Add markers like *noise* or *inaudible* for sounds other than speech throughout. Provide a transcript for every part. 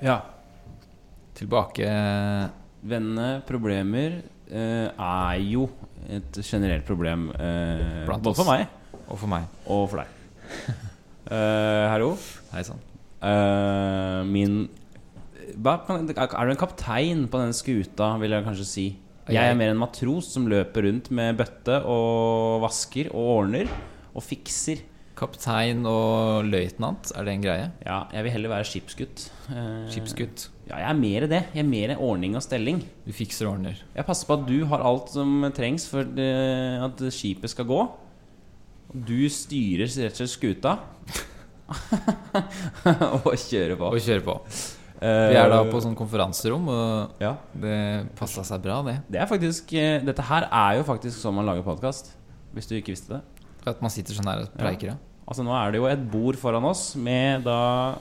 Ja. Tilbake Vennene, problemer, eh, er jo et generelt problem. Eh, Blant både oss. for meg og for meg. og for deg. *laughs* Eh, hallo. Hei sann. Eh, min hva, kan, Er du en kaptein på den skuta, vil jeg kanskje si? Jeg er mer en matros som løper rundt med bøtte og vasker og ordner og fikser. Kaptein og løytnant, er det en greie? Ja, jeg vil heller være skipsgutt. Eh, Skipsgutt. Ja, jeg er mer det. Jeg er mer ordning og stelling. Du fikser og ordner. Jeg passer på at du har alt som trengs for at skipet skal gå. Og du styrer rett og slett skuta. *laughs* og kjører på. Og kjører på. Eh, Vi er da på sånn konferanserom, og Ja. det passa seg bra, det. Det er faktisk eh, Dette her er jo faktisk sånn man lager podkast. Hvis du ikke visste det. At man sitter sånn her og preiker. Ja. Altså Nå er det jo et bord foran oss med da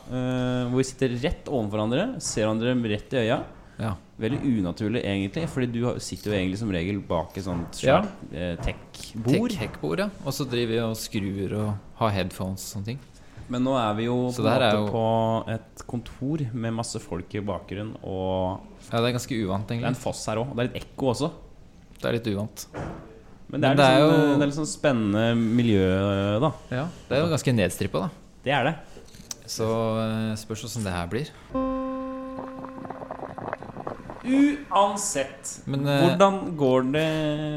uh, hvor vi sitter rett ovenfor hverandre, ser hverandre rett i øya. Ja. Veldig unaturlig, egentlig, Fordi du sitter jo egentlig som regel bak et sånt Ja. svært eh, tech-bord. Tech-bord, ja. Og så driver vi og skrur og har headphones og sånne ting. Men nå er vi jo på, er jo- på et kontor med masse folk i bakgrunnen, og Ja, det er ganske uvant, egentlig. det er en foss her òg. Det er litt ekko også. Det er litt uvant. Men det er, Men det er litt, sånn, jo- det er litt sånn spennende miljø, da. Ja, Det er jo ganske nedstrippa, da. Det er det. Så eh, spørs åssen det her blir. Uansett. Men eh, Hvordan går det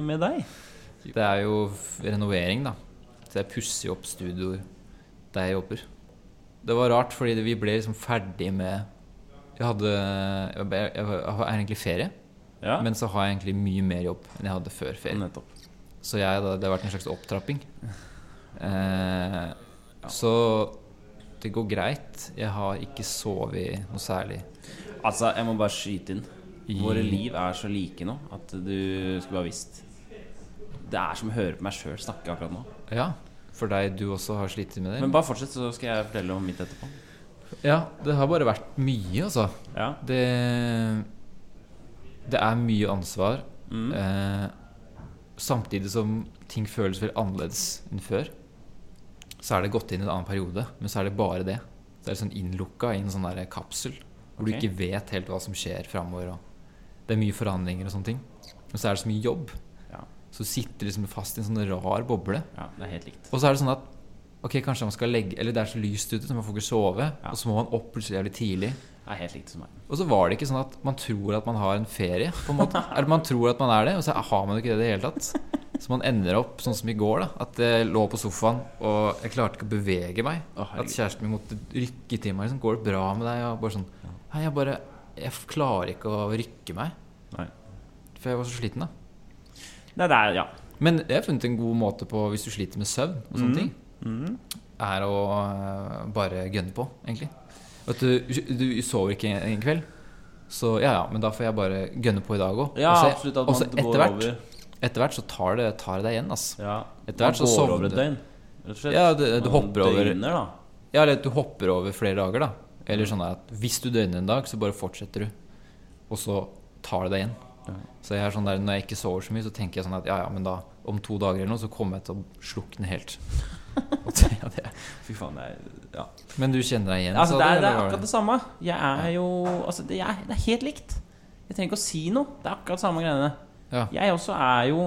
med deg? det er jo f- renovering, da. Så jeg pusser jo opp studioer der jeg jobber. Det var rart, fordi vi ble liksom ferdig med Jeg hadde Jeg, jeg, jeg har egentlig ferie, Ja, men så har jeg egentlig mye mer jobb enn jeg hadde før ferie. nettopp. Så jeg, det har vært en slags opptrapping. Eh, så det går greit. Jeg har ikke sovet noe særlig. Altså, jeg må bare skyte inn. Våre liv er så like nå at du skulle bare visst. Det er som å høre på meg sjøl snakke akkurat nå. Ja, for deg, du også har slitt med det? Men bare fortsett, så skal jeg fortelle om mitt etterpå. Ja, det har bare vært mye, altså. Ja, Det, det er mye ansvar. mm. Eh, samtidig som ting føles veldig annerledes enn før. Så er det gått inn i en annen periode, men så er det bare det. Så er det sånn innlukka i en sånn der kapsel hvor okay. du ikke vet helt hva som skjer framover. Det er mye forhandlinger og sånne ting. Men så er det så mye jobb. Ja. Så du sitter liksom fast i en sånn rar boble. ja, det er helt likt. Og så er det sånn at Ok, kanskje man skal legge Eller det er så lyst ute, så man får ikke sove. Ja. Og så må man opp plutselig jævlig tidlig. Det er helt likt som meg. Og så var det ikke sånn at man tror at man har en ferie, på en måte. Eller man tror at man er det, og så har man ikke det i det hele tatt. Så man ender opp sånn som i går, da. At jeg lå på sofaen, og jeg klarte ikke å bevege meg. Oh, at kjæresten min måtte rykke til meg. Liksom, 'Går det bra med deg?' Og bare sånn Nei, jeg bare Jeg klarer ikke å rykke meg. Nei. For jeg var så sliten, da. Nei, det er Ja. Men jeg har funnet en god måte på, hvis du sliter med søvn og sånne mm. ting, Mhm. er å øh, bare gønne på, egentlig. At du, du sover ikke en, kveld, så ja ja, men da får jeg bare gønne på i dag òg. Ja, absolutt. At og så etter hvert, etter hvert så tar det, tar det deg igjen, Altså. Ja. Etter hvert så sover sovner over et du. døgn. Rett og slett. Ja, du- du hopper over- Døgner, da. Ja, eller du hopper over flere dager, da. Eller sånn at hvis du døgner en dag, så bare fortsetter du. Og så tar det deg igjen. Ja. Så jeg er sånn der, når jeg ikke sover så mye, så tenker jeg sånn at ja ja, men da om to dager eller noe, så kommer jeg til å slukne helt. *laughs* Ja, det. Fy faen, det er ja. Men du kjenner deg igjen? Altså, det, er, det er akkurat det samme. Jeg er jo Altså, det er, det er helt likt. Jeg trenger ikke å si noe. Det er akkurat samme greiene. Ja. Jeg også er jo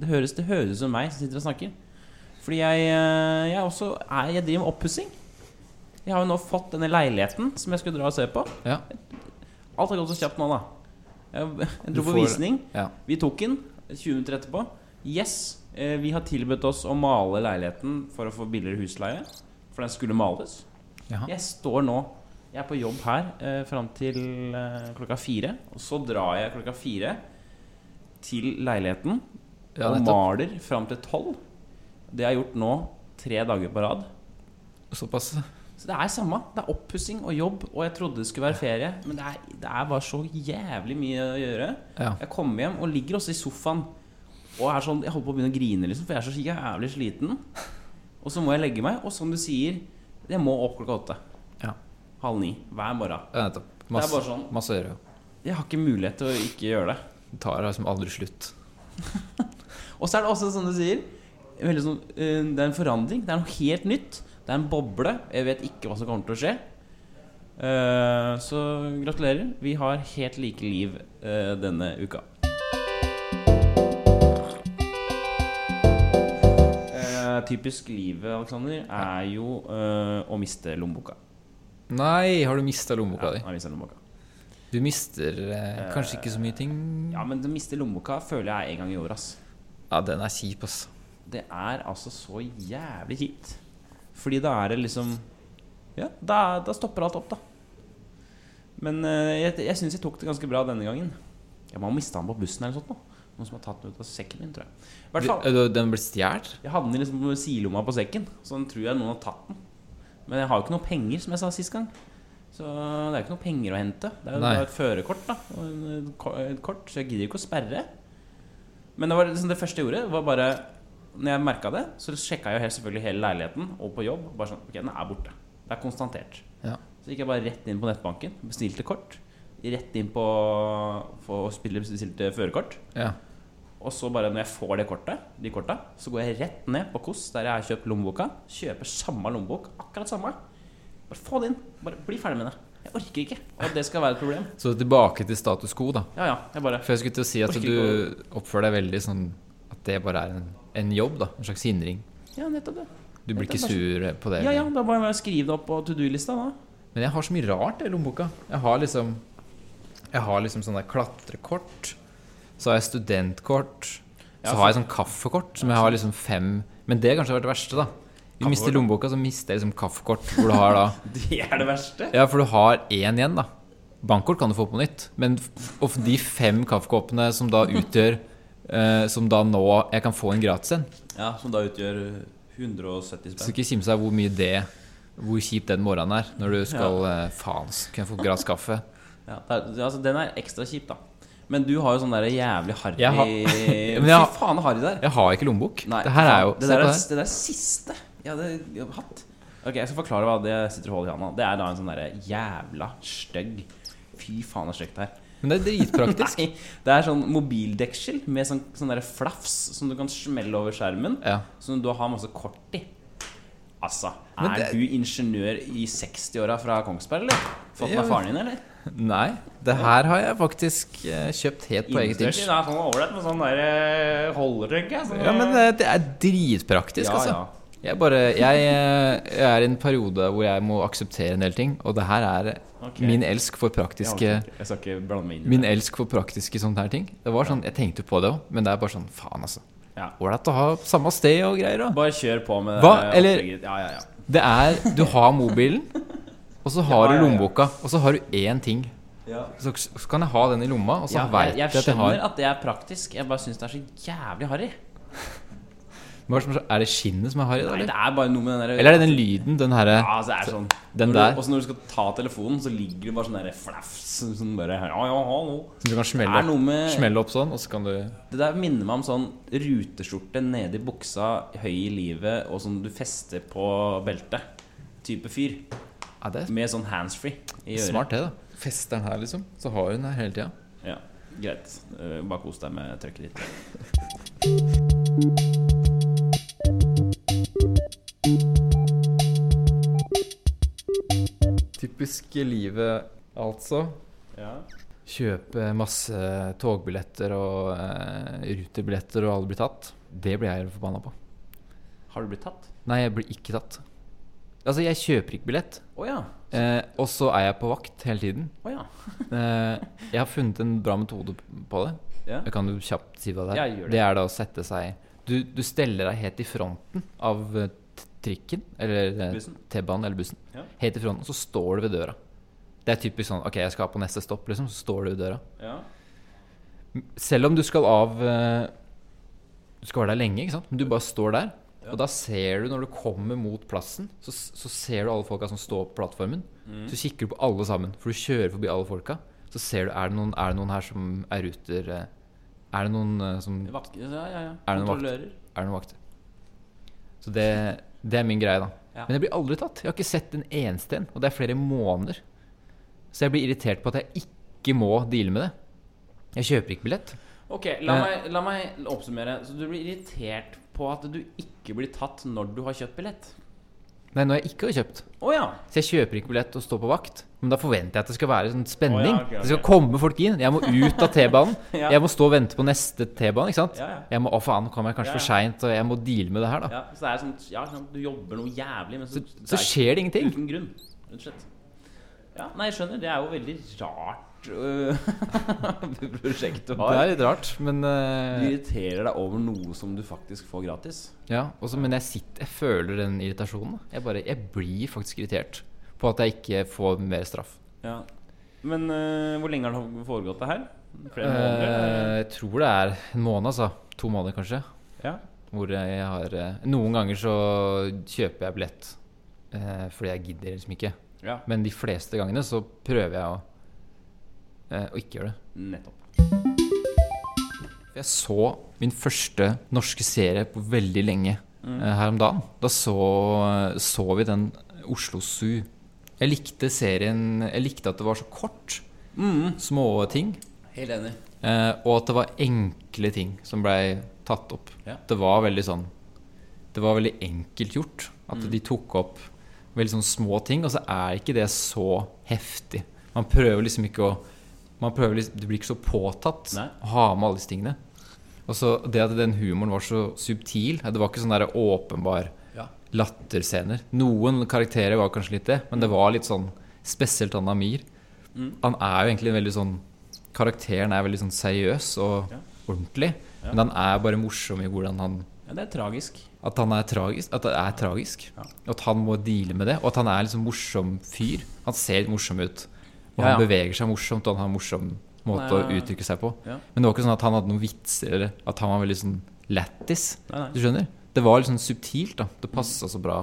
Det høres det høres ut som meg som sitter og snakker. Fordi jeg, eh, jeg også er Jeg driver med oppussing. Jeg har jo nå fått denne leiligheten som jeg skulle dra og se på. Ja. Alt har gått så kjapt nå, da. Jeg, jeg dro får, på visning. ja. Vi tok den 20 minutter etterpå. Yes, vi har tilbudt oss å male leiligheten for å få billigere husleie. For den skulle males. Jaha. Jeg står nå Jeg er på jobb her eh, fram til eh, klokka fire. Og så drar jeg klokka fire til leiligheten Ja, og maler fram til tolv. Det har jeg gjort nå tre dager på rad. Såpass. Så det er samme. Det er oppussing og jobb. Og jeg trodde det skulle være ferie, men det er, det er bare så jævlig mye å gjøre. Ja. Jeg kommer hjem og ligger også i sofaen og er sånn, jeg holder på å begynne å grine, liksom, for jeg er så jævlig sliten. Og så må jeg legge meg, og som du sier, jeg må opp klokka åtte. Ja. Halv ni hver morgen. Ja, nettopp. Det er bare sånn. masse å gjøre. Jeg har ikke mulighet til å ikke gjøre det. Det tar liksom aldri slutt. *laughs* Og så er det også som du sier sånn, eh, Det er en forandring. Det er noe helt nytt. Det er en boble. Jeg vet ikke hva som kommer til å skje. Eh, så gratulerer. Vi har helt like liv eh, denne uka. Eh, typisk livet, Alexander, er jo uh, å miste lommeboka. Nei, har du mista lommeboka di? Ja, jeg mistet lommeboka. Du mister eh, kanskje ikke så mye ting? Ja, men å miste lommeboka føler jeg en gang i året, ass. Ja, den er kjip, ass. Det er altså så jævlig kjipt. Fordi da er det liksom Ja, da, da stopper alt opp, da. Men eh, jeg, jeg syns jeg tok det ganske bra denne gangen. Jeg må ha mista den på bussen eller noe sånt. nå. Noen som har tatt den ut av sekken min, tror jeg. I hvert fall, Den ble stjålet? Jeg hadde den i liksom sidelomma på sekken, så den tror jeg noen har tatt den. Men jeg har jo ikke noe penger, som jeg sa sist gang. Så det er jo ikke noe penger å hente. Det er jo bare et førerkort, da. Et kort, så jeg gidder ikke å sperre. Men det var liksom det første jeg gjorde, var bare Når jeg merka det, så sjekka jeg selvfølgelig hele leiligheten og på jobb. Bare sånn, ok, den er borte. Det er konstatert. Ja. Så gikk jeg bare rett inn på nettbanken, bestilte kort. Rett inn på å spille bestilte førerkort. ja. Og så bare når jeg får det kortet, de korta, så går jeg rett ned på KOS, der jeg har kjøpt lommeboka. Kjøper samme lommebok, akkurat samme. Bare få det inn. Bare bli ferdig med det. Jeg orker ikke at det skal være et problem. Så tilbake til status quo, da. Ja, ja. Jeg bare For jeg skulle til å si at du oppfører deg veldig sånn at det bare er en, en jobb, da. En slags hindring. Ja, nettopp det. Du blir ikke sur på det? Ja, ja. Da må jeg bare skrive det opp på to do-lista, da. Men jeg har så mye rart i lommeboka. Jeg har liksom Jeg har liksom sånne klatrekort. Så har jeg studentkort. Så har jeg sånn kaffekort som jeg har liksom fem Men det kanskje vært det verste, da. Du mister lommeboka, så mister jeg liksom kaffekort. Hvor du har da *laughs* Det er det verste. Ja, for du har én igjen, da. Bankkort kan du få på nytt. Men of de fem kaffekoppene som da utgjør eh, Som da nå jeg kan få en gratis en. Ja, Som da utgjør 170 Så ikke kimse av hvor mye det Hvor kjipt den morgenen er når du skal ja. Faen, så kan jeg få gratis kaffe? Ja, altså, den er ekstra kjip, da. Men du har jo sånn der jævlig harry Jeg har- Fy *laughs* har- faen, harry der. Jeg har ikke lommebok. Nei, det her er jo det der, er, det. der siste jeg hadde hatt. Ok, Jeg skal forklare hva det sitter og holder i handa. Det er da en sånn derre jævla stygg Fy faen, det er stygt her. Men det er dritpraktisk. *laughs* Nei, det er sånn mobildeksel med sånn, sånn derre flafs som du kan smelle over skjermen. Ja. Som du har masse kort i. Altså, er det- du ingeniør i 60-åra fra Kongsberg, eller? Fått med Ja. faren din, eller? *laughs* Nei, det her har jeg faktisk eh, kjøpt helt på eget initiativ. det er sånn ålreit med sånn der holder, tenker jeg. Sånn, Ja, men det, det er dritpraktisk, ja, altså. ja. Jeg, bare, jeg, eh, jeg er i en periode hvor jeg må akseptere en del ting, og det her er okay. min elsk for praktiske orker ikke. Jeg skal ikke blande meg inn i Min elsk for praktiske sånne her ting. Det var sånn, Jeg tenkte på det òg, men det er bare sånn Faen, altså. Ja. Å ha samme sted og greier. da Bare kjør på med Hva? det Eller- Ja, ja, ja. Det er Du har mobilen, *laughs* og så har du lommeboka, og så har du én ting. Så, så kan jeg ha den i lomma, og så Ja, veit jeg, jeg jeg at jeg skjønner har at det er praktisk. Jeg bare syns det er så jævlig harry. *laughs* Er det som det skinnet som er harry, eller? Nei, det er bare noe med den der eller er det den lyden? Den herre Ja, altså, det er sånn Den når der. Du, også når du skal ta telefonen, så ligger det bare sånn der flafs Sånn bare Ja, ja, hallo. Så du kan smelle opp, med smelle opp sånn, og så kan du Det der minner meg om sånn ruteskjorte nede i buksa, høy i livet, og sånn du fester på beltet. Type fyr. Ja, det er Med sånn handsfree i øret. smart, det, da. Fester den her, liksom. Så har hun den her hele tida. Ja, greit. Eh, Bare kos deg med trøkket ditt. Typisk livet, altså. Ja. Kjøpe masse togbilletter og eh, ruterbilletter og alle blir tatt. Det blir jeg forbanna på. Har du blitt tatt? Nei, jeg blir ikke tatt. Altså, jeg kjøper ikke billett. Oh, ja. Eh, og så er jeg på vakt hele tiden. Oh, ja. *laughs* Eh, jeg har funnet en bra metode på det. Yeah. Jeg kan jo kjapt si hva det er. Det. det er da å sette seg Du, du steller deg helt i fronten av eh, trikken, eller eh, T-banen eller bussen. Ja. Helt i fronten, så står du ved døra. Det er typisk sånn Ok, jeg skal på neste stopp, liksom. Så står du ved døra. ja. Selv om du skal av eh, Du skal være der lenge, ikke sant? Men du bare står der. Ja. Og da ser du, når du kommer mot plassen, så, så ser du alle folka som står på plattformen. Mm. Så kikker du på alle sammen, for du kjører forbi alle folka. Så ser du, er det noen, er det noen her som er ruter eh, Er det noen eh, som Vakt, ja, ja, ja. Er det noen vakt? Kontrollører. Er det noen vakter? Så det, det er min greie, da. Ja. Men jeg blir aldri tatt. Jeg har ikke sett en eneste en. Og det er flere måneder. Så jeg blir irritert på at jeg ikke må deale med det. Jeg kjøper ikke billett. Ok, la Eh. meg, la meg oppsummere. Så du blir irritert på at du ikke blir tatt når du har kjøpt billett? Nei, når jeg ikke har kjøpt. Oh, ja. Så jeg kjøper ikke billett og står på vakt. Men da forventer jeg at det skal være sånn spenning. Oh, ja, okay, okay. Det skal komme folk inn. Jeg må ut av T-banen. *laughs* Ja. Jeg må stå og vente på neste T-bane. ikke sant? Jeg må, Å, faen, nå kommer jeg kanskje for seint, og jeg må deale med det her, da. ja. Så det er sånn Ja, sånn, du jobber noe jævlig, men så, Så, så er skjer det ingenting. Uten grunn, rett og slett. Ja, nei, jeg skjønner. Det er jo veldig rart øh, *laughs* prosjekt du Det er litt rart, men Du eh, irriterer deg over noe som du faktisk får gratis. Ja, også, men jeg sitter Jeg føler den irritasjonen. Jeg bare Jeg blir faktisk irritert på at jeg ikke får mer straff. Ja. Men uh, hvor lenge har det foregått, det her? Flere måneder? jeg tror det er en måned, altså. To måneder, kanskje. Ja. Hvor jeg har Noen ganger så kjøper jeg billett fordi jeg gidder liksom ikke. ja. Men de fleste gangene så prøver jeg å, eh, å ikke gjøre det. Nettopp. Jeg så min første norske serie på veldig lenge Mm. eh, her om dagen. Da så, så vi den Oslo Zoo. Jeg likte serien Jeg likte at det var så kort. Mm. Små ting. Helt enig. Eh, og at det var enkle ting som blei tatt opp. Ja. Det var veldig sånn Det var veldig enkelt gjort. At Mm. de tok opp veldig sånn små ting, og så er ikke det så heftig. Man prøver liksom ikke å man prøver liksom, Det blir ikke så påtatt Nei. å ha med alle disse tingene. Og så det at den humoren var så subtil Det var ikke sånn der åpenbar Ja. latterscener. Noen karakterer var kanskje litt det, men det var litt sånn Spesielt han Amir. Mm. Han er jo egentlig en veldig sånn Karakteren er veldig sånn seriøs og Ja. ordentlig. Ja. Men han er bare morsom i hvordan han ja, det er tragisk. At han er tragisk. At det er tragisk. At han må deale med det. Og at han er liksom morsom fyr. Han ser litt morsom ut. Og Ja, ja. han beveger seg morsomt, og han har en morsom måte Nei, å uttrykke seg på. Men det var ikke sånn at han hadde noen vitser, eller at han var veldig sånn lættis. Du skjønner? Det var litt sånn subtilt, da. Det passa så bra.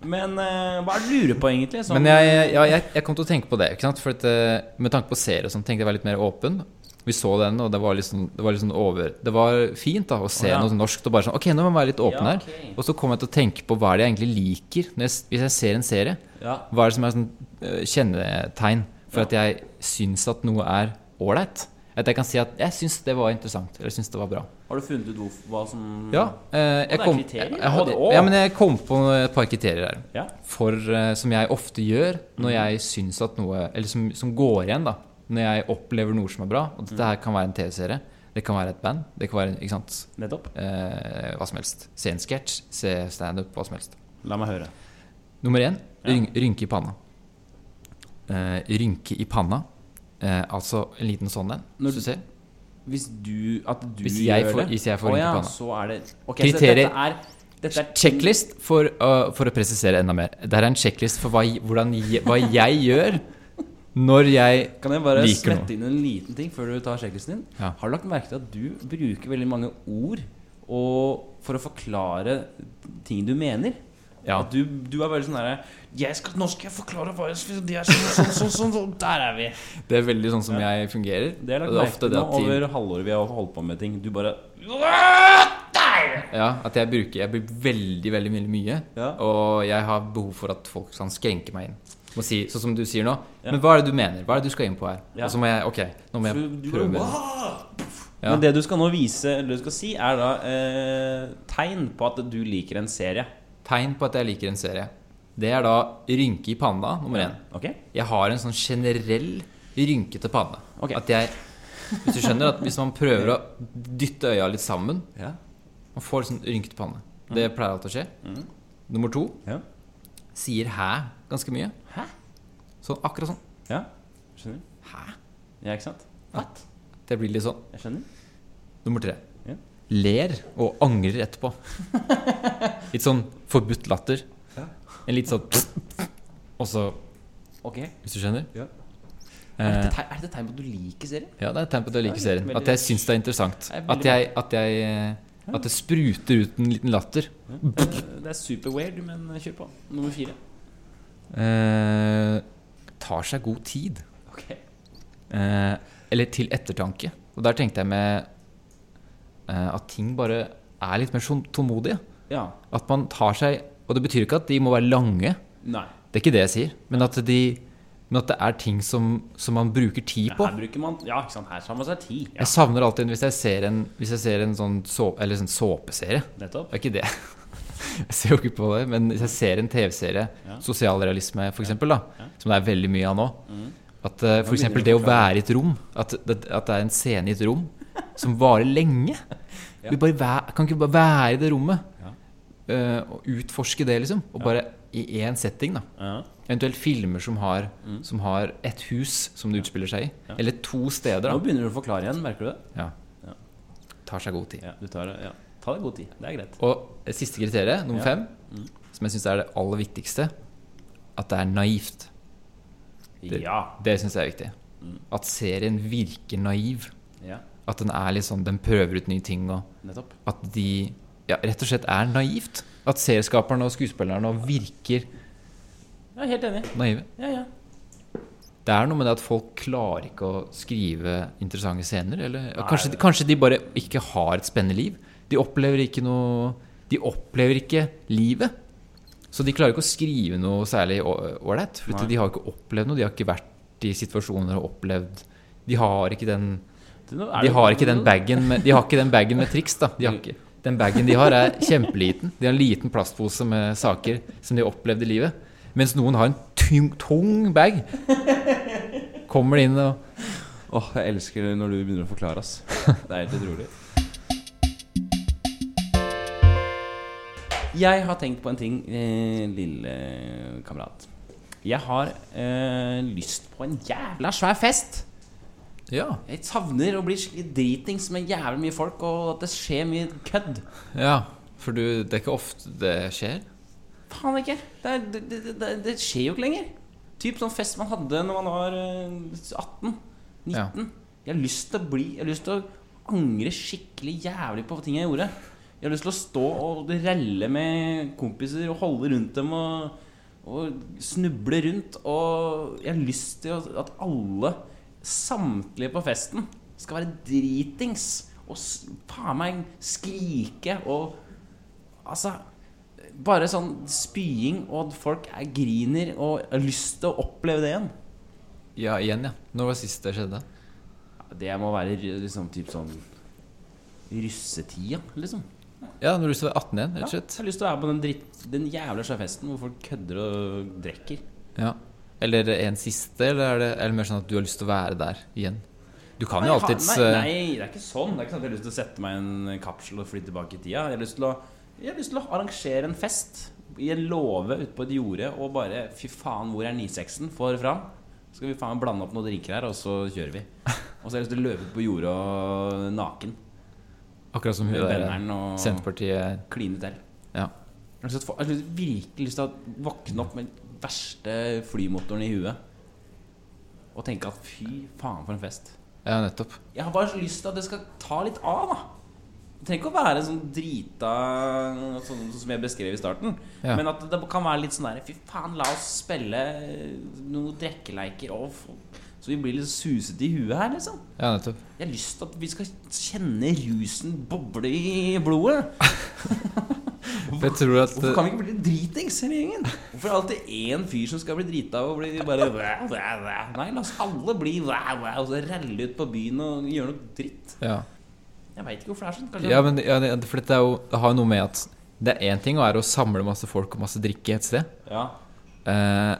Men uh, hva er det du lurer på, egentlig? Men jeg, ja, jeg, jeg kom til å tenke på det. Ikke sant? For at, eh, med tanke på serie og sånn, tenkte jeg var litt mer åpen. Vi så den, og det var litt sånn, det var litt sånn over Det var fint da å se oh, ja. noe norskt og bare sånn Ok, nå må jeg være litt åpen Ja, her. Og så kom jeg til å tenke på hva er det jeg egentlig liker når jeg, hvis jeg ser en serie. Ja. Hva er det som er sånn eh, kjennetegn for at jeg syns at noe er ålreit? At jeg kan si at jeg syns det var interessant, eller jeg syns det var bra. Har du funnet ut hva som Ja, eh, jeg kom, jeg, jeg ja, men jeg kom på et par kriterier her. Ja. For, eh, som jeg ofte gjør Mm. når jeg syns at noe Eller som, som går igjen, da. Når jeg opplever noe som er bra. Og dette Mm. her kan være en TV-serie. Det kan være et band. Det kan være ikke sant, Nettopp. eh, hva som helst. Se en sketsj, se standup, hva som helst. La meg høre. Nummer én Ja. rynke i panna. Eh, rynke i panna. Eh, altså en liten sånn en. Hvis du ser. Hvis du At du Hvis jeg gjør får- det hvis jeg får oh, rynke i ja, panna. så er det okay, Kriterier. dette er, dette Checklist for, uh, for å presisere enda mer. Det er en checklist for hva, hvordan, hva jeg gjør når jeg liker noe. Kan jeg bare smette inn en liten ting før du tar sjekklisten din? Ja. Har du lagt merke til at du bruker veldig mange ord og, for å forklare ting du mener? Ja. Du, du er veldig sånn derre 'Nå skal jeg forklare hva jeg Det er sånn, sånn, sånn, sånn, sånn Der er vi! Det er veldig sånn som jeg fungerer. Det er lagt det er merke til over halvåret vi har holdt på med ting. Du bare! Ja, at jeg bruker Jeg blir veldig, veldig, mye. Ja. Og jeg har behov for at folk kan skrenke meg inn. Si, sånn som du sier nå. Ja. Men hva er det du mener? Hva er det du skal inn på her? Ja. Og så må jeg Ok, nå må jeg du prøve. Du, Ja. Men det du skal nå vise, eller du skal si, er da eh, tegn på at du liker en serie. Tegn på at jeg liker en serie. Det er da rynke i panna, nummer én. Okay. Jeg har en sånn generell rynkete panne. Okay. At jeg Hvis du skjønner at hvis man prøver å dytte øya litt sammen Ja. Man får sånn rynkete panne. Det pleier alltid å skje. Mm. Nummer to Ja. sier 'hæ' ganske mye. Hæ? Sånn akkurat sånn. Ja. Skjønner. 'Hæ'? Ja, ikke sant? What? Det blir litt sånn. Jeg skjønner. Nummer tre. Ler og angrer etterpå. *laughs* Litt sånn forbudt latter. En litt sånn Og så, okay. hvis du skjønner Ja. Eh, Er dette, tegn- er dette tegn på at du liker serien? Ja, det er et tegn på at jeg liker serien. At jeg syns det er interessant. Det er At jeg, at jeg At det spruter ut en liten latter. Det, det er super weird, men kjør på. Nummer fire. Eh, tar seg god tid. Okay. Eh, eller til ettertanke. Og der tenkte jeg med at ting bare er litt mer tålmodige. Ja. At man tar seg Og det betyr ikke at de må være lange. Nei. Det er ikke det jeg sier. Men at, de, men at det er ting som, som man bruker tid på. Her bruker man Ja, ikke sant. Her man seg tid. Ja, Jeg savner alltid hvis jeg ser en, hvis jeg ser en sånn, så, eller sånn såpeserie. nettopp. Det er ikke det. *laughs* Jeg ser jo ikke på det, men hvis jeg ser en TV-serie, Ja. sosialrealisme f.eks., Ja. som det er veldig mye av nå Mm. At uh, f.eks. det å være i et rom at at det er en scene i et rom som varer lenge. Ja. Vi bare kan ikke bare være i det rommet Ja. uh, og utforske det, liksom. Og bare i én setting, da. Ja. Eventuelt filmer som har, Mm. som har et hus som det utspiller seg i. Eller to steder. Nå begynner du å forklare igjen, merker du det? ja. Ja. Tar seg god tid. Ja, du tar det, ja. Ta deg god tid. Det er greit. Og siste kriteriet, nummer fem, Mm. som jeg syns er det aller viktigste, at det er naivt. Det- Ja. Det syns jeg er viktig. Mm. At serien virker naiv. ja. At den er litt sånn Den prøver ut nye ting, og Nettopp. at de ja, rett og slett er naivt. At serieskaperne og skuespillerne nå virker Jeg er helt enig. naive. Ja, ja. Det er noe med det at folk klarer ikke å skrive interessante scener. Eller Nei, kanskje, det- kanskje de bare ikke har et spennende liv. De opplever ikke noe De opplever ikke livet. Så de klarer ikke å skrive noe særlig ålreit. For de har ikke opplevd noe. De har ikke vært i situasjoner og opplevd De har ikke den De har ikke den bagen med, de har ikke den bagen med triks, da. De har ikke, den bagen de har, er kjempeliten. De har en liten plastpose med saker som de har opplevd i livet. Mens noen har en tung, tung bag. Kommer de inn og Åh, jeg elsker det når du begynner å forklare, ass. Det er helt utrolig. Jeg har tenkt på en ting, eh, lille kamerat. Jeg har eh, lyst på en jævla svær fest. Ja. Jeg savner å bli skikkelig dritings med jævlig mye folk, og at det skjer mye kødd. ja. For du, det er ikke ofte det skjer. Faen ikke. Det, er, det, det, det, skjer jo ikke lenger. Typ sånn fest man hadde når man var eh, 18. 19. Ja. Jeg har lyst til å bli Jeg har lyst til å angre skikkelig jævlig på ting jeg gjorde. Jeg har lyst til å stå og relle med kompiser og holde rundt dem og, og snuble rundt. Og jeg har lyst til at alle, samtlige på festen, skal være dritings. Og faen meg skrike og Altså Bare sånn spying, og at folk er griner, og har lyst til å oppleve det igjen. Ja, igjen, ja. Når var sist det skjedde? Det må være liksom typ sånn russetida, liksom. Ja, når du var 18 igjen, rett og Ja, jeg har lyst til å være på den, dritt, den jævla sjøfesten hvor folk kødder og drikker. Ja. Eller en siste, eller er det eller mer sånn at du har lyst til å være der igjen? Du kan jo alltids nei, eh, nei, det er ikke sånn. Det er ikke sånn at jeg har lyst til å sette meg i en kapsel og fly tilbake i tida. Jeg har lyst til å, jeg har lyst til å arrangere en fest i en låve ute på et jorde og bare Fy faen, hvor er 96-en? Få det fram. Så skal vi faen blande opp noen drinker her, og så kjører vi. Og så har jeg lyst til å løpe ut på jordet og naken. Akkurat som hun der og Senterpartiet kline til. Ja. Jeg har virkelig lyst til å våkne opp med verste flymotoren i huet. Og tenke at fy faen, for en fest. ja, nettopp. Jeg har bare så lyst til at det skal ta litt av, da. Det trenger ikke å være sånn drita Sånn som jeg beskrev i starten. Ja. Men at det kan være litt sånn der Fy faen, la oss spille noen drikkeleiker. Så vi blir litt susete i huet her, liksom. Ja, nettopp. Jeg har lyst til at vi skal kjenne rusen boble i blodet. *laughs* Jeg tror at Hvorfor kan vi ikke bli litt dritings hele gjengen? Hvorfor er det alltid én fyr som skal bli drita og bli bare væ, væ, væ? Nei, la oss alle bli væ, væ, og så relle ut på byen og gjøre noe dritt. Ja, Jeg veit ikke hvorfor det er sånn. Kanskje ja men ja, det, for dette er jo, det har jo noe med at det er én ting å være å samle masse folk og masse drikke et sted. Ja. Eh,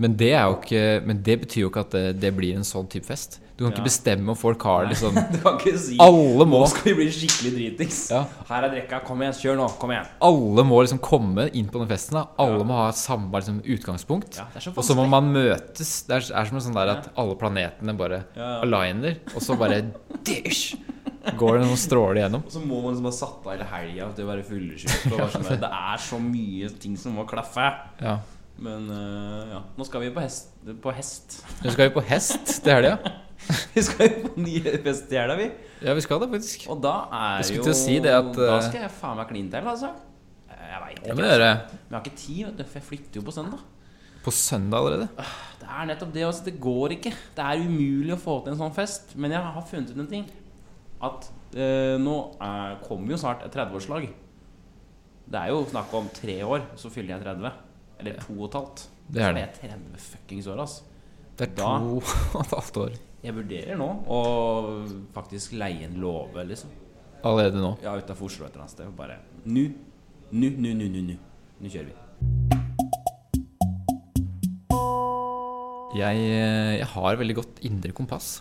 men det er jo ikke Men det betyr jo ikke at det, det blir en sånn type fest. Du kan Ja. ikke bestemme om folk har det liksom *laughs* Du kan ikke si Alle må Nå skal vi bli skikkelig dritings. Ja. Her er drekka. Kom igjen, kjør nå. Kom igjen. Alle må liksom komme inn på den festen. da Alle må ha samme liksom, utgangspunkt. Ja, så og så må man møtes. Det er, er som sånn der at alle planetene bare Ja, ja. aligner, og så bare *laughs* dish, går det noen stråler igjennom? Og så må man liksom ha satt av hele helga til å være fullsjuk. sånn Det er så mye ting som må klaffe. Ja. Men uh, ja, nå skal vi på hest. På hest. Nå skal vi på hest til helga. *laughs* *laughs* Vi skal jo på ny fest i helga, vi. Ja, vi skal det, faktisk. Og da er jo si at, Da eh, skal jeg faen meg kline til, altså. Jeg veit ikke. men det. Men jeg har ikke tid, for jeg flytter jo på søndag. På søndag allerede. Det er nettopp det. Altså, det går ikke. Det er umulig å få til en sånn fest. Men jeg har funnet ut en ting. At eh, nå er, kommer jo snart et 30-årslag. Det er jo snakk om tre år, så fyller jeg 30. Eller to og et halvt. Det er Så det. er 30 fuckings år, altså. Det er to *laughs* og et halvt år Jeg vurderer nå å faktisk leie en låve, liksom. allerede nå. Ja, utafor Oslo et eller annet sted. og Bare Nå Nu, nu, nu, nu, nu. Nå kjører vi. Jeg, eh, jeg har veldig godt indre kompass.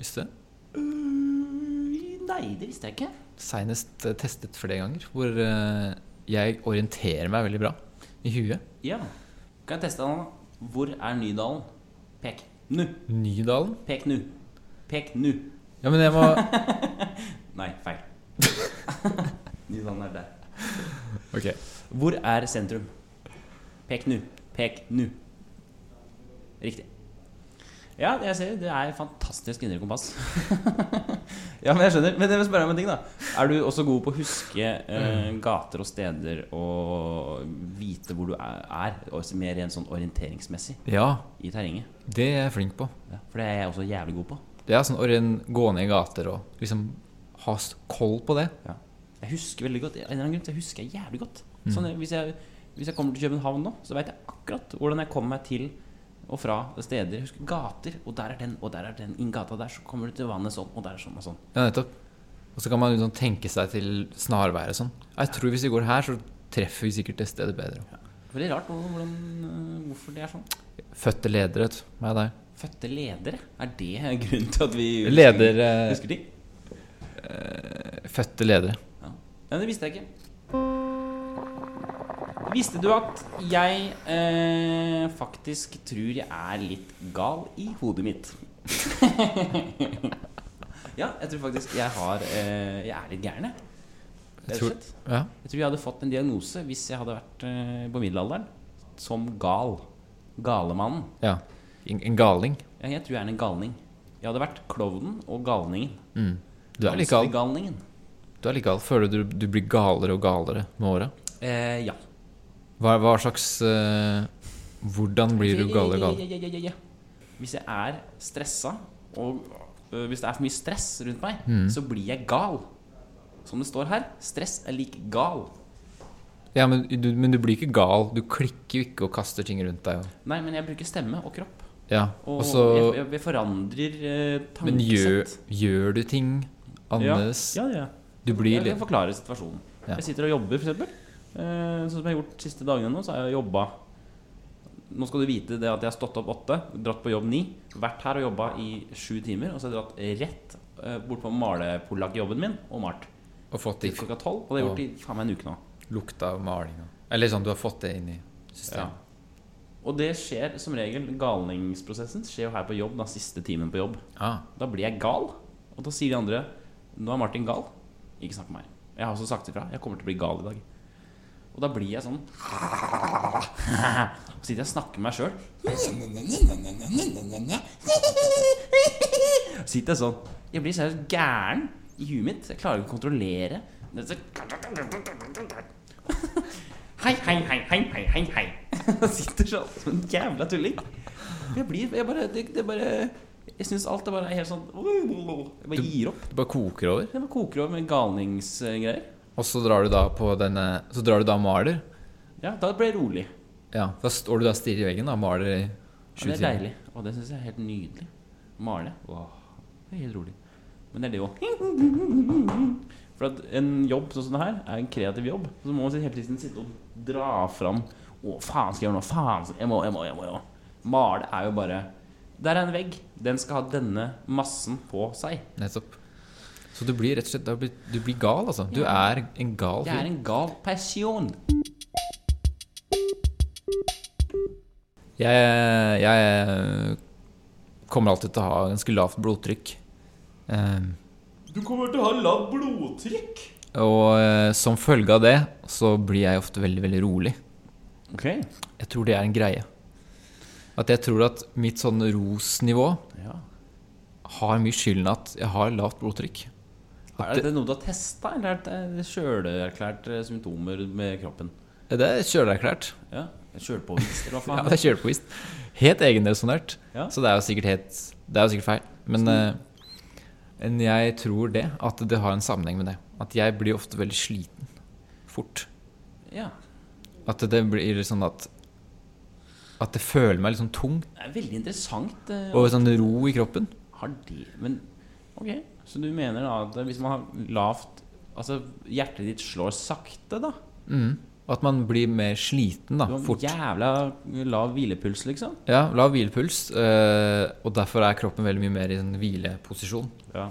Visste du det? Øh, nei, det visste jeg ikke. Seinest eh, testet flere ganger. Hvor eh, jeg orienterer meg veldig bra i huet. Ja. Kan jeg teste den, da? Hvor er Nydalen? Pek. Nu. Nydalen? Pek nu. Pek nu. Ja, men jeg må *laughs* Nei, feil. *laughs* Nydalen er der. Ok. Hvor er sentrum? Pek nu. Pek nu. Riktig. Ja, jeg ser det er fantastisk indre kompass. *laughs* ja, men jeg skjønner. Men jeg vil spørre om en ting, da. Er du også god på å huske eh, gater og steder og vite hvor du er, også mer rent sånn orienteringsmessig Ja, i terrenget? det er jeg flink på. Ja, for det er jeg også jævlig god på. Det er sånn orien, gå ned i gater og liksom ha koll på det. Ja. Jeg husker veldig godt. En eller annen grunn jeg husker jævlig godt. Sånn, hvis, jeg, hvis jeg kommer til København nå, så vet jeg akkurat hvordan jeg kommer meg til og fra steder. Husk gater, og der er den, og der er den. Inn gata der så kommer du til vannet sånn, og der er sånn og sånn. Ja, nettopp. Og så kan man liksom tenke seg til snarveier og sånn. Jeg tror hvis vi går her, så treffer vi sikkert det stedet bedre. Veldig rart hvordan, øh, hvorfor det er sånn. Fødte ledere. Meg og deg. Fødte ledere? Er det grunnen til at vi husker, Leder eh, husker ting? Fødte ledere. Ja. Men det visste jeg ikke. Visste du at jeg eh, faktisk tror jeg er litt gal i hodet mitt? *laughs* ja, jeg tror faktisk jeg har eh, Jeg er litt gæren, jeg. Tror- Ja. Jeg tror jeg hadde fått en diagnose hvis jeg hadde vært eh, på middelalderen. Som gal. Galemannen. ja. En, en galing. Ja, jeg tror jeg er en galning. Jeg hadde vært klovnen og galningen. Mm. Du er litt gal. Du er litt gal. Føler du du blir galere og galere med åra? Eh, ja. Hva, hva slags uh, Hvordan blir du gal og ja. Hvis jeg er stressa, og uh, hvis det er for mye stress rundt meg, Mm. så blir jeg gal. Som det står her, stress er lik gal. Ja, men du, men du blir ikke gal. Du klikker jo ikke og kaster ting rundt deg. Og, Nei, men jeg bruker stemme og kropp. ja. Og Og så jeg, jeg, forandrer forandrer tankesett. Men gjør, gjør du ting annerledes? Ja, ja, ja. Du blir Jeg litt kan forklare situasjonen. Ja. Jeg sitter og jobber, for eksempel. Eh, sånn som jeg har gjort de siste dagene nå, så har jeg jobba Nå skal du vite det at jeg har stått opp åtte, dratt på jobb ni, vært her og jobba i sju timer, og så har jeg dratt rett eh, bort på malepollakkjobben min og malt. og fått i klokka tolv. Og det har jeg gjort i faen meg en uke nå. lukta av maling. Eller sånn, du har fått det inn i Ja. systemet. Og det skjer som regel Galningsprosessen skjer jo her på jobb, da siste timen på jobb. Ah, Da blir jeg gal. Og da sier de andre Nå er Martin gal. Ikke snakk med meg. Jeg har også sagt ifra. Jeg kommer til å bli gal i dag. Og da blir jeg sånn *laughs* Og sitter jeg og snakker med meg sjøl. *laughs* Sitter jeg sånn Jeg blir seriøst gæren i huet mitt. Jeg klarer ikke å kontrollere det *laughs* er Hei, hei, hei, hei, hei, hei, hei. Jeg sitter sånn som en jævla tulling. Jeg blir Jeg bare Det, det bare Jeg syns alt er bare helt sånn Jeg bare gir opp. det bare koker over. Jeg bare koker over med galningsgreier. Og så drar du da på denne Så drar du da og maler. Ja, da blir det rolig. Ja, Da står du da og stirrer i veggen og maler i Ja, det er deilig. Og det syns jeg er helt nydelig. Male. Åh, det er helt rolig. Men det er det òg. For at en jobb sånn som det her er en kreativ jobb. Så må man hele tiden sitte og dra fram Å, faen skal jeg gjøre nå? Faen, jeg må, jeg må, jeg må. Jeg må. Male er jo bare Der er en vegg. Den skal ha denne massen på seg. Nettopp. Så du blir rett og slett Du blir gal, altså. Du er en gal Jeg er en gal person. Jeg, jeg kommer alltid til å ha ganske lavt blodtrykk. Eh, Du kommer til å ha lavt blodtrykk. og eh, som følge av det så blir jeg ofte veldig, veldig rolig. Ok. Jeg tror det er en greie. At jeg tror at mitt sånn rosnivå Ja. har mye skylden at jeg har lavt blodtrykk. Er det noe du har testa, eller er det sjølerklærte symptomer med kroppen? Det er sjølerklært. Ja, Sjølpåvist, eller hva *laughs* Ja, faen? det er kjølepåvist. Helt egenresonnert. Ja. Så det er jo sikkert helt Det er jo sikkert feil. Men, eh, men jeg tror det. At det har en sammenheng med det. At jeg blir ofte veldig sliten fort. ja. At det blir sånn at At det føler meg litt sånn tung. Det er veldig interessant. Uh, Og sånn ro i kroppen. Har det Men ok, så du mener da at hvis man har lavt Altså hjertet ditt slår sakte, da? Mm. At man blir mer sliten, da. Fort. jævla lav hvilepuls, liksom. Ja, lav hvilepuls. eh, og derfor er kroppen veldig mye mer i en hvileposisjon. Ja.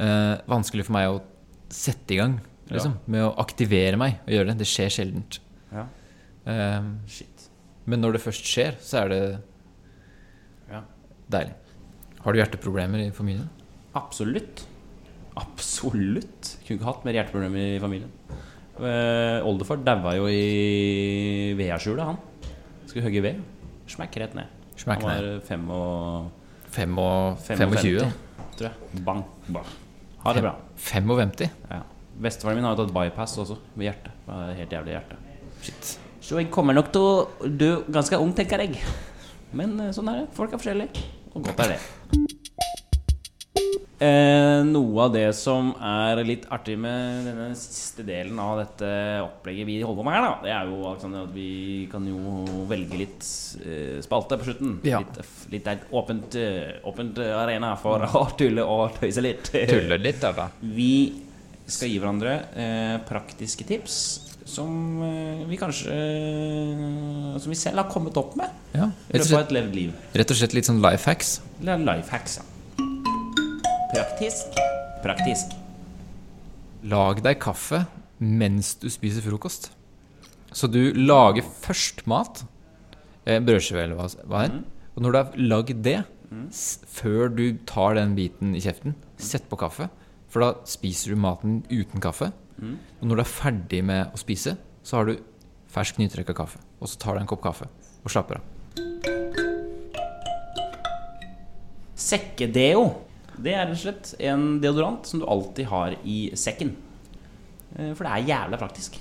Eh, vanskelig for meg å sette i gang liksom, med å aktivere meg og gjøre det. Det skjer sjeldent. ja. Eh, Shit. men når det først skjer, så er det Ja. deilig. Har du hjerteproblemer i familien? Absolutt. Absolutt. Kunne ikke hatt mer hjerteproblemer i familien. Eh, oldefar daua jo i vedskjulet, han. Skulle hogge ved. Smekk rett ned. Smekk han var fem og, Fem og 55, 25? tror jeg. Bang. Bang. Ha det bra. 55? Ja. Bestefaren min har jo tatt bypass også, med hjertet. Helt jævlig hjerte. Shit. Så jeg kommer nok til å dø ganske ung, tenker jeg. Men eh, sånn er det. Folk er forskjellige. Og godt er det. Eh, noe av det som er litt artig med denne siste delen av dette opplegget vi holder på med her, da, det er jo Alexander, at vi kan jo velge litt eh, spalte på slutten. Ja. Litt, litt der, åpent, eh, åpent arena for å *laughs* tulle og tøyse litt. Tulle litt, da. Vi skal gi hverandre eh, praktiske tips som eh, vi kanskje eh, Som vi selv har kommet opp med Ja. Rett og slett, et levd liv. rett og slett litt sånn life hacks. Life hacks. Ja. Praktisk. Praktisk. Lag deg kaffe mens du spiser frokost. Så du lager først mat, eh, brødskive eller hva det er. Og når du har lagd det, s før du tar den biten i kjeften, sett på kaffe. For da spiser du maten uten kaffe. Og når du er ferdig med å spise, så har du fersk nytrekka kaffe. Og så tar du en kopp kaffe og slapper av. Sekkedeo. Det er rett og slett en deodorant som du alltid har i sekken. Eh, For det er jævla praktisk.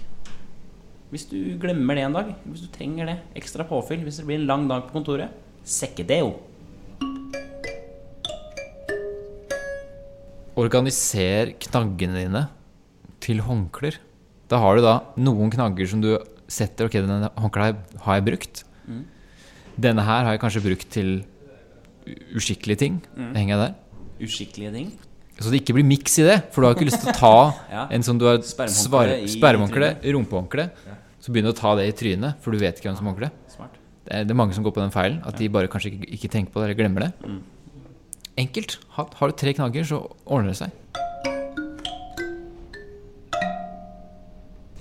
Hvis du glemmer det en dag, hvis du trenger det, ekstra påfyll hvis det blir en lang dag på kontoret, sekkedeo. Organiser knaggene dine til håndklær. Da har du da noen knagger som du setter Ok, denne håndkleet har jeg brukt. Denne her har jeg kanskje brukt til uskikkelige ting. Mm. henger jeg der. Uskikkelige ting. Så det ikke blir miks i det. For du har ikke lyst til å ta *laughs* Ja. en sånn du har sperrehåndkle, rumpehåndkle, ja. så begynner du å ta det i trynet, for du vet ikke hvem som har håndkle. Det det er mange som går på den feilen, at de bare kanskje ikke, ikke tenker på det eller glemmer det. Enkelt. Har, har du tre knagger, så ordner det seg.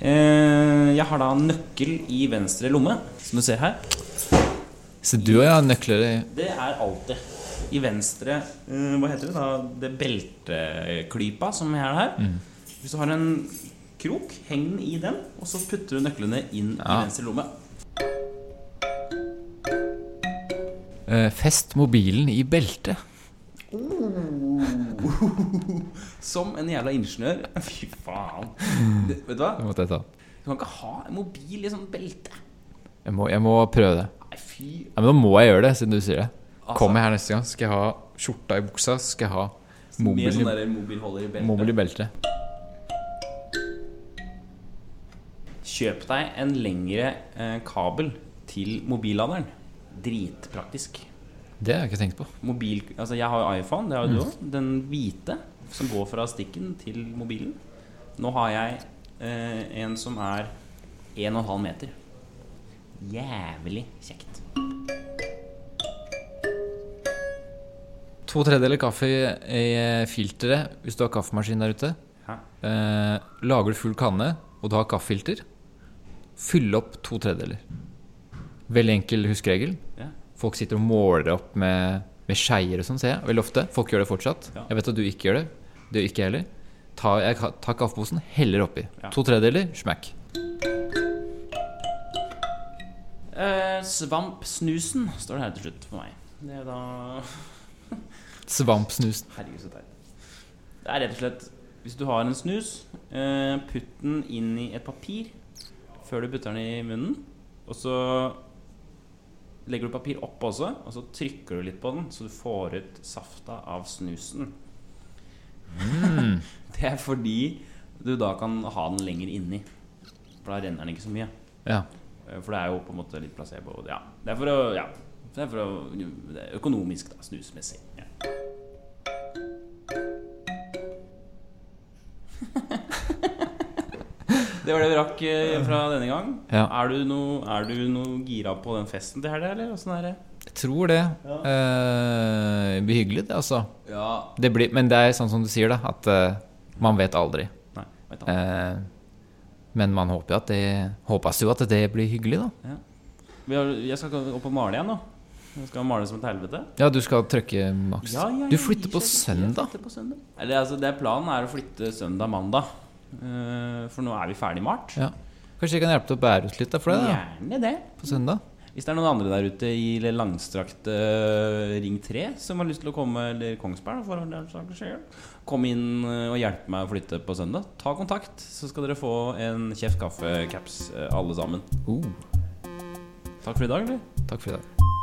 Eh, jeg har da nøkkel i venstre lomme, som du ser her. Så du og jeg har nøkler i Det er alltid. I venstre eh, Hva heter det da? Det belteklypa som er her. Hvis du har en krok, heng den i den, og så putter du nøklene inn i venstre lomme. Eh, Fest mobilen i beltet. *laughs* Som en jævla ingeniør. *laughs* Fy faen. Det, vet du hva? Det måtte jeg ta. Du kan ikke ha en mobil i sånn belte. Jeg må, jeg må prøve det. Nei, fy Ja, men nå må jeg gjøre det, siden du sier det. Altså- Kommer her neste gang, skal jeg ha skjorta i buksa, skal jeg ha mobil, sånn mobilholder i beltet. mobil i beltet. Kjøp deg en lengre eh, kabel til mobilladeren. Dritpraktisk. Det har jeg ikke tenkt på. Mobil, altså jeg har jo iPhone, det har jo du òg. Den hvite som går fra stikken til mobilen. Nå har jeg eh, en som er 1,5 meter. Jævlig kjekt. To tredjedeler kaffe i i filteret hvis du har kaffemaskin der ute. Eh, lager du full kanne, og du har kaffefilter, fyll opp to tredjedeler. Veldig enkel huskeregel. Ja. Folk sitter og måler opp med, med skeier og sånn, ser jeg veldig ofte. Folk gjør det fortsatt. Ja. Jeg vet at du ikke gjør det. Det gjør ikke jeg heller. Ta, jeg tar kaffeposen, heller oppi. Ja. To tredjedeler, smack. Eh, Svampsnusen står det her til slutt for meg. Det er da *laughs* Svampsnusen. Herregud, så teit. Det er rett og slett Hvis du har en snus, eh, putt den inn i et papir før du putter den i munnen. Og så legger du papir oppå også, og så trykker du litt på den, så du får ut safta av snusen. *laughs* Det er fordi du da kan ha den lenger inni. For da renner den ikke så mye. Ja. Eh, For det er jo på en måte litt placebo. Ja. Det er for å Ja. Det er for å Det er økonomisk, da. Snusmessig. Ja. *laughs* Det var det vi rakk eh, fra denne gang. Ja. Er du no, er du noe gira på den festen til helga, eller åssen er det? Jeg tror det. Eh, det blir hyggelig, det, altså. Ja Det blir, men det er sånn som du sier, da, at uh, man vet aldri. Nei, vet aldri. Eh, men man håper jo at det håpes jo at det blir hyggelig, da. Vi har, jeg skal opp og male igjen nå. Jeg skal male som et helvete. Ja, du skal trykke maks. Ja, ja, ja, Du flytter på søndag. flytter på søndag. Eller, altså, det Planen er å flytte søndag-mandag. Uh, for nå er vi ferdig malt. Ja. Kanskje jeg kan hjelpe til å bære ut litt da, for deg Gjerne det. på søndag? Hvis det er noen andre der ute i Langstrakt langstrakte eh, Ring 3 som har lyst til å komme, eller Kongsberg, for komme inn eh, og hjelpe meg å flytte på søndag, ta kontakt, så skal dere få en kjeft kaffe-caps, eh, alle sammen. Uh, Takk for i dag, eller? takk for i dag.